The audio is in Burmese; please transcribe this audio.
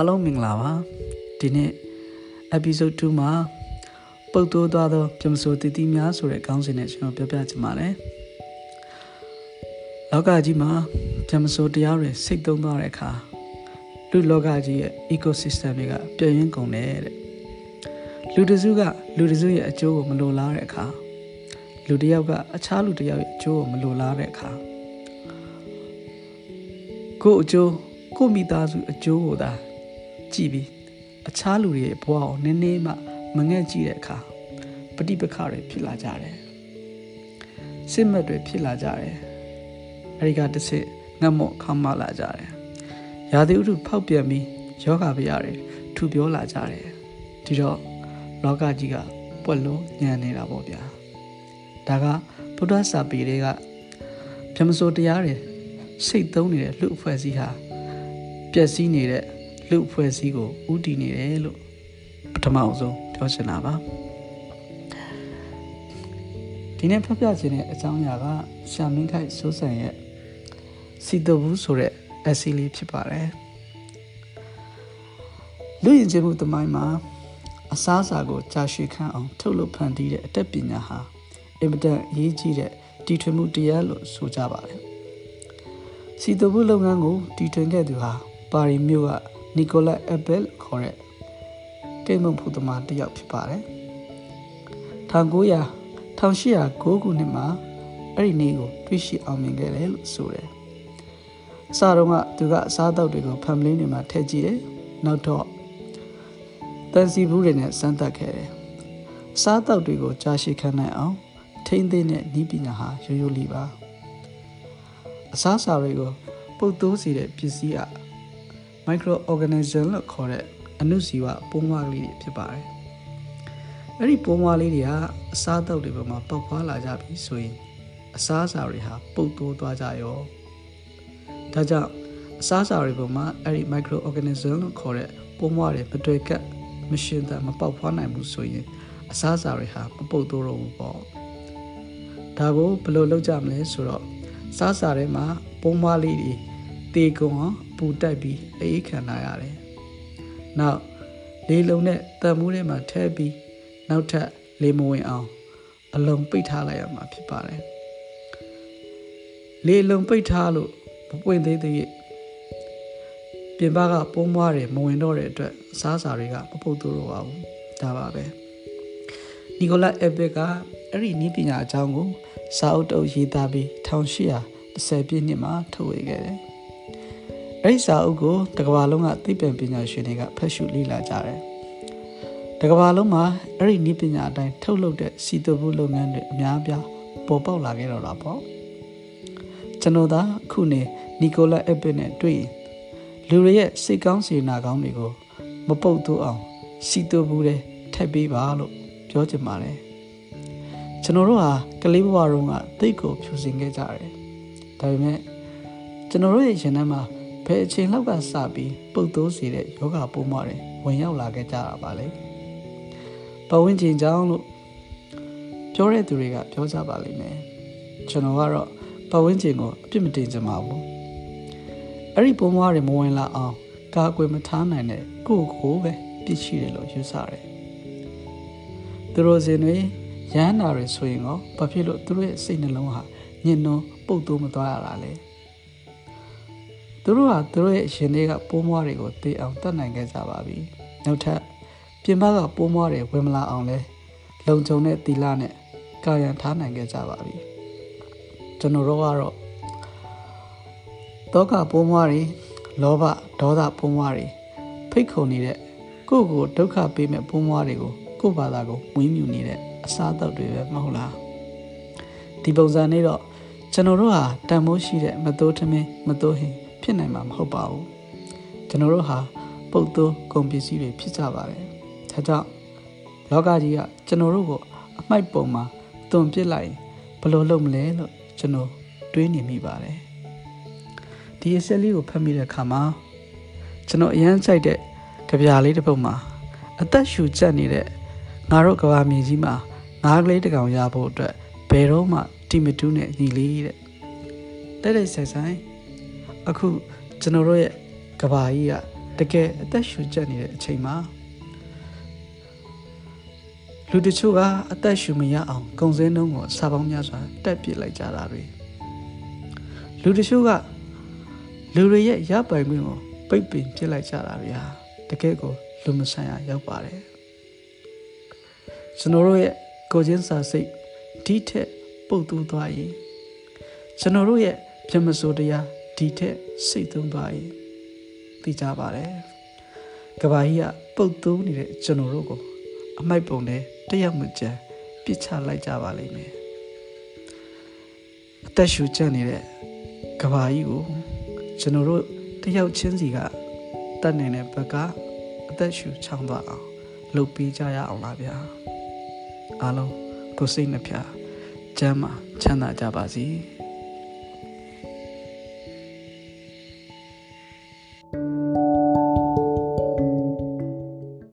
အားလုံးမင်္ဂလာပါဒီနေ့ episode 2မှာပုတ်တိုးသွားသောပြမစိုးတည်တည်များဆိုတဲ့ခေါင်းစဉ်နဲ့ကျွန်တော်ပြောပြချင်ပါတယ်လောကကြီးမှာပြမစိုးတရားတွေစိတ်သုံးသွားတဲ့အခါလူလောကကြီးရဲ့ ecosystem တွေကပြည့်ရင်းကုန်တယ်တဲ့လူတစုကလူတစုရဲ့အကျိုးကိုမလိုလားတဲ့အခါလူတစ်ယောက်ကအခြားလူတစ်ယောက်ရဲ့အကျိုးကိုမလိုလားတဲ့အခါကိုယ့်အကျိုးကိုယ့်မိသားစုအကျိုးကိုသာ ကြည့်ပြီးအခြားလူတွေရဲ့ဘဝကိုနည်းနည်းမှမငဲ့ကြည့်တဲ့အခါပဋိပက္ခတွေဖြစ်လာကြတယ်စစ်မှတ်တွေဖြစ်လာကြတယ်အဲဒီကတစ်စစ်ငတ်မော့ခမ်းမလာကြတယ်ရာသီဥတုဖောက်ပြန်ပြီးယောဂဗျာတွေထူပြောလာကြတယ်ဒီတော့လောကကြီးကပွက်လို့ညံနေတာပေါ့ဗျာဒါကဗုဒ္ဓစာပေတွေကဗြဟ္မစိုးတရားတွေစိတ်သုံးနေတဲ့လူအဖွဲ့အစည်းဟာပျက်စီးနေတဲ့ လူအဖွဲ့အစည်းကိုဥတည်နေတယ်လို့ပထမအဆုံးပြောချင်တာပါဒီနေ့ဖျက်ပြခြင်းတဲ့အကြောင်းအရာကရှာမင်းခိုက်စိုးစံရဲ့စီတဘူးဆိုတဲ့အစီလေးဖြစ်ပါတယ်လူရင်ချင်းမှုတမိုင်းမှာအစားအစာကိုကြာရှည်ခံအောင်ထုတ်လုပ်ဖန်တီးတဲ့အတတ်ပညာဟာအင်မတန်အရေးကြီးတဲ့တီထွင်မှုတရားလို့ဆိုကြပါတယ်စီတဘူးလုပ်ငန်းကိုတီထွင်ခဲ့သူဟာပါရီမြို့က နီကိုလာအဘယ်ခေါ်တဲ့ကိမုံဖူသမားတစ်ယောက်ဖြစ်ပါတယ်1900 1809ခုနှစ်မှာအဲ့ဒီနေ့ကိုတွေ့ရှိအောင်မြင်ခဲ့တယ်လို့ဆိုတယ်အစတုန်းကသူကအစားအသောက်တွေကိုဖမ်လင်းတွေမှာထည့်ကြည့်တယ်နောက်တော့တန်စီဘူးတွေနဲ့စမ်းသပ်ခဲ့တယ်အစားအသောက်တွေကိုကြာရှည်ခံနိုင်အောင်ထိမ့်သိတဲ့ဤပညာဟာရိုးရိုးလေးပါအစားအစာတွေကိုပုတ်သိုးစေတဲ့ပစ္စည်းအ microorganism လို့ခေါ်တဲ့အနုစီဝပိုးမွားကလေးတွေဖြစ်ပါတယ်။အဲ့ဒီပိုးမွားလေးတွေကအစားအသောက်တွေပေါ်မှာပေါက်ဖွာလာကြပြီဆိုရင်အစားအစာတွေဟာပုတ်တိုးသွားကြရော။ဒါကြောင့်အစားအစာတွေပေါ်မှာအဲ့ဒီ microorganism လို့ခေါ်တဲ့ပိုးမွားတွေမတွေ့ကပ်မရှင်သန်မပေါက်ဖွာနိုင်ဘူးဆိုရင်အစားအစာတွေဟာမပုတ်တိုးတော့ဘူးပေါ့။ဒါကိုဘယ်လိုလုပ်ကြမလဲဆိုတော့စားစာထဲမှာပိုးမွားလေးတွေ တေကုံအောင်ပူတက်ပြီးအေးခံလာရတယ်။နောက်လေလုံနဲ့တံမိုးထဲမှာထည့်ပြီးနောက်ထပ်လေမဝင်အောင် အလုံးပိတ်ထားလိုက်ရမှာဖြစ်ပါတယ်။လေလုံပိတ်ထားလို့မပွင့်သေးသေးပြင်ပကပုံးမွားတွေမဝင်တော့တဲ့အတွက်စားစာတွေကမပုတ်သိုးတော့ပါဘူး။ဒါပါပဲ။နီကိုလာအဘက်ကအဲ့ဒီနီးပညာအကြောင်းကိုစာအုပ်တုပ်ရေးသားပြီး1810ပြည့်နှစ်မှာထုတ်ဝေခဲ့တယ်။ အဲဒီစာအုပ်ကိုတကဘာလုံးကသိပ္ပံပညာရှင်တွေကဖတ်ရှုလေ့လာကြတယ်။တကဘာလုံးမှာအဲ့ဒီနည်းပညာအတိုင်းထုတ်လုပ်တဲ့စီတိုဘူးလုပ်ငန်းတွေအများပြားပေါ်ပေါက်လာခဲ့တော့တာပေါ့။ကျွန်တော်သာအခုနေနီကိုလာအက်ပစ်နဲ့တွေ့ရင်လူတွေရဲ့စိတ်ကောင်းစေနာကောင်းတွေကိုမပုတ်သိုးအောင်စီတိုဘူးတွေထည့်ပေးပါလို့ပြောချင်ပါတယ်။ကျွန်တော်တို့ဟာကလေးဘဝတုန်းကတိတ်ကိုဖြူစင်ခဲ့ကြတယ်။ဒါပေမဲ့ကျွန်တော်တို့ရဲ့ရှင်ထဲမှာ ဘယ်အချိန်လောက်ကစပြီးပုတ်သိုးစေတဲ့ယောဂပိုးမတွေဝင်ရောက်လာခဲ့ကြတာပါလေပဝင်းကျင်ကြောင်းလို့ပြောတဲ့သူတွေကပြောကြပါလိမ့်မယ်ကျွန်တော်ကတော့ပဝင်းကျင်ကိုအပြစ်မတင်ချင်ပါဘူးအဲ့ဒီပိုးမတွေမဝင်လာအောင်ကာကွယ်မထားနိုင်တဲ့ကိုယ့်ကိုယ်ပဲပြစ်ရှိတယ်လို့ယူဆတယ်သူတို့စင်တွေရဟန္တာတွေဆိုရင်ရောဘာဖြစ်လို့သူတို့ရဲ့စိတ်နှလုံးဟာညှဉ်းနှွမ်းပုတ်သိုးမသွားရတာလဲ သူတို့ဟာသူတို့ရဲ့ရှင်တွေကပိုးမွားတွေကိုတေးအောင်တတ်နိုင်ခဲ့ကြပါပြီနောက်ထပ်ပြင်ပကပိုးမွားတွေဝင်မလာအောင်လဲလုံခြုံတဲ့တီလာနဲ့ကာယံထားနိုင်ခဲ့ကြပါပြီကျွန်တော်တို့ကတော့တောကပိုးမွားတွေလောဘဒေါသပိုးမွားတွေဖိတ်ခုံနေတဲ့ကိုယ့်ကိုဒုက္ခပေးမဲ့ပိုးမွားတွေကိုကိုယ့်ဘာသာကိုမွေးမြူနေတဲ့အစားအသောက်တွေပဲမဟုတ်လားဒီပုံစံနဲ့တော့ကျွန်တော်တို့ဟာတန်မိုးရှိတဲ့မတိုးထမင်းမတိုးဟင် ဖြစ်နိုင်မှာမဟုတ်ပါဘူးကျွန်တော်တို့ဟာပုတ်သိုးကုန်ပစ္စည်းတွေဖြစ်ကြပါတယ်ဒါကြောင့်လောကကြီးကကျွန်တော်တို့ကိုအမိုက်ပုံမှာတွန်ပစ်လိုက်ဘယ်လိုလုပ်မလဲလို့ကျွန်တော်တွေးနေမိပါတယ်ဒီအဆက်လေးကိုဖတ်မိတဲ့အခါမှာကျွန်တော်အရန်ကြိုက်တဲ့ကြပြာလေးတစ်ပုဒ်မှာအသက်ရှူကျက်နေတဲ့ငါတို့ကဘာမြေကြီးမှာငါးကလေးတစ်ကောင်ရဖို့အတွက်ဘယ်တော့မှတီမတူးနဲ့ညီလေးတဲ့တဲ့တဲ့ဆိုင်ဆိုင် အခုကျွန်တော်တို့ရဲ့ကဘာကြီးကတကယ်အသက်ရှူကျက်နေတဲ့အချိန်မှာလူတချို့ကအသက်ရှူမရအောင်ကုံစင်းနှုံးကိုစာပေါင်းများစွာတက်ပစ်လိုက်ကြတာတွေလူတချို့ကလူတွေရဲ့ရပိုင်ခွင့်ကိုပိတ်ပင်ပစ်လိုက်ကြတာတွေဟာတကယ်ကိုလူမဆန်ရရောက်ပါတယ်ကျွန်တော်တို့ရဲ့ကိုချင်းစာစိတ်ဒီထက်ပုတ်တူးသွားရင်ကျွန်တော်တို့ရဲ့ပြမစိုးတရား ဒီထက်စိတ်သုံးသွားရင်သိကြပါတယ်ကဘာကြီးကပုတ်တူးနေတဲ့ကျွန်တော်တို့ကိုအမိုက်ပုံနဲ့တရက်မကြံပြစ်ချလိုက်ကြပါလိမ့်မယ်အသက်ရှူကျက်နေတဲ့ကဘာကြီးကိုကျွန်တော်တို့တယောက်ချင်းစီကတတ်နေတဲ့ဘက်ကအသက်ရှူချောင်းသွားအောင်လုပ်ပေးကြရအောင်လားဗျာအားလုံးကိုယ်စိတ်နှပြချမ်းသာချမ်းသာကြပါစေ။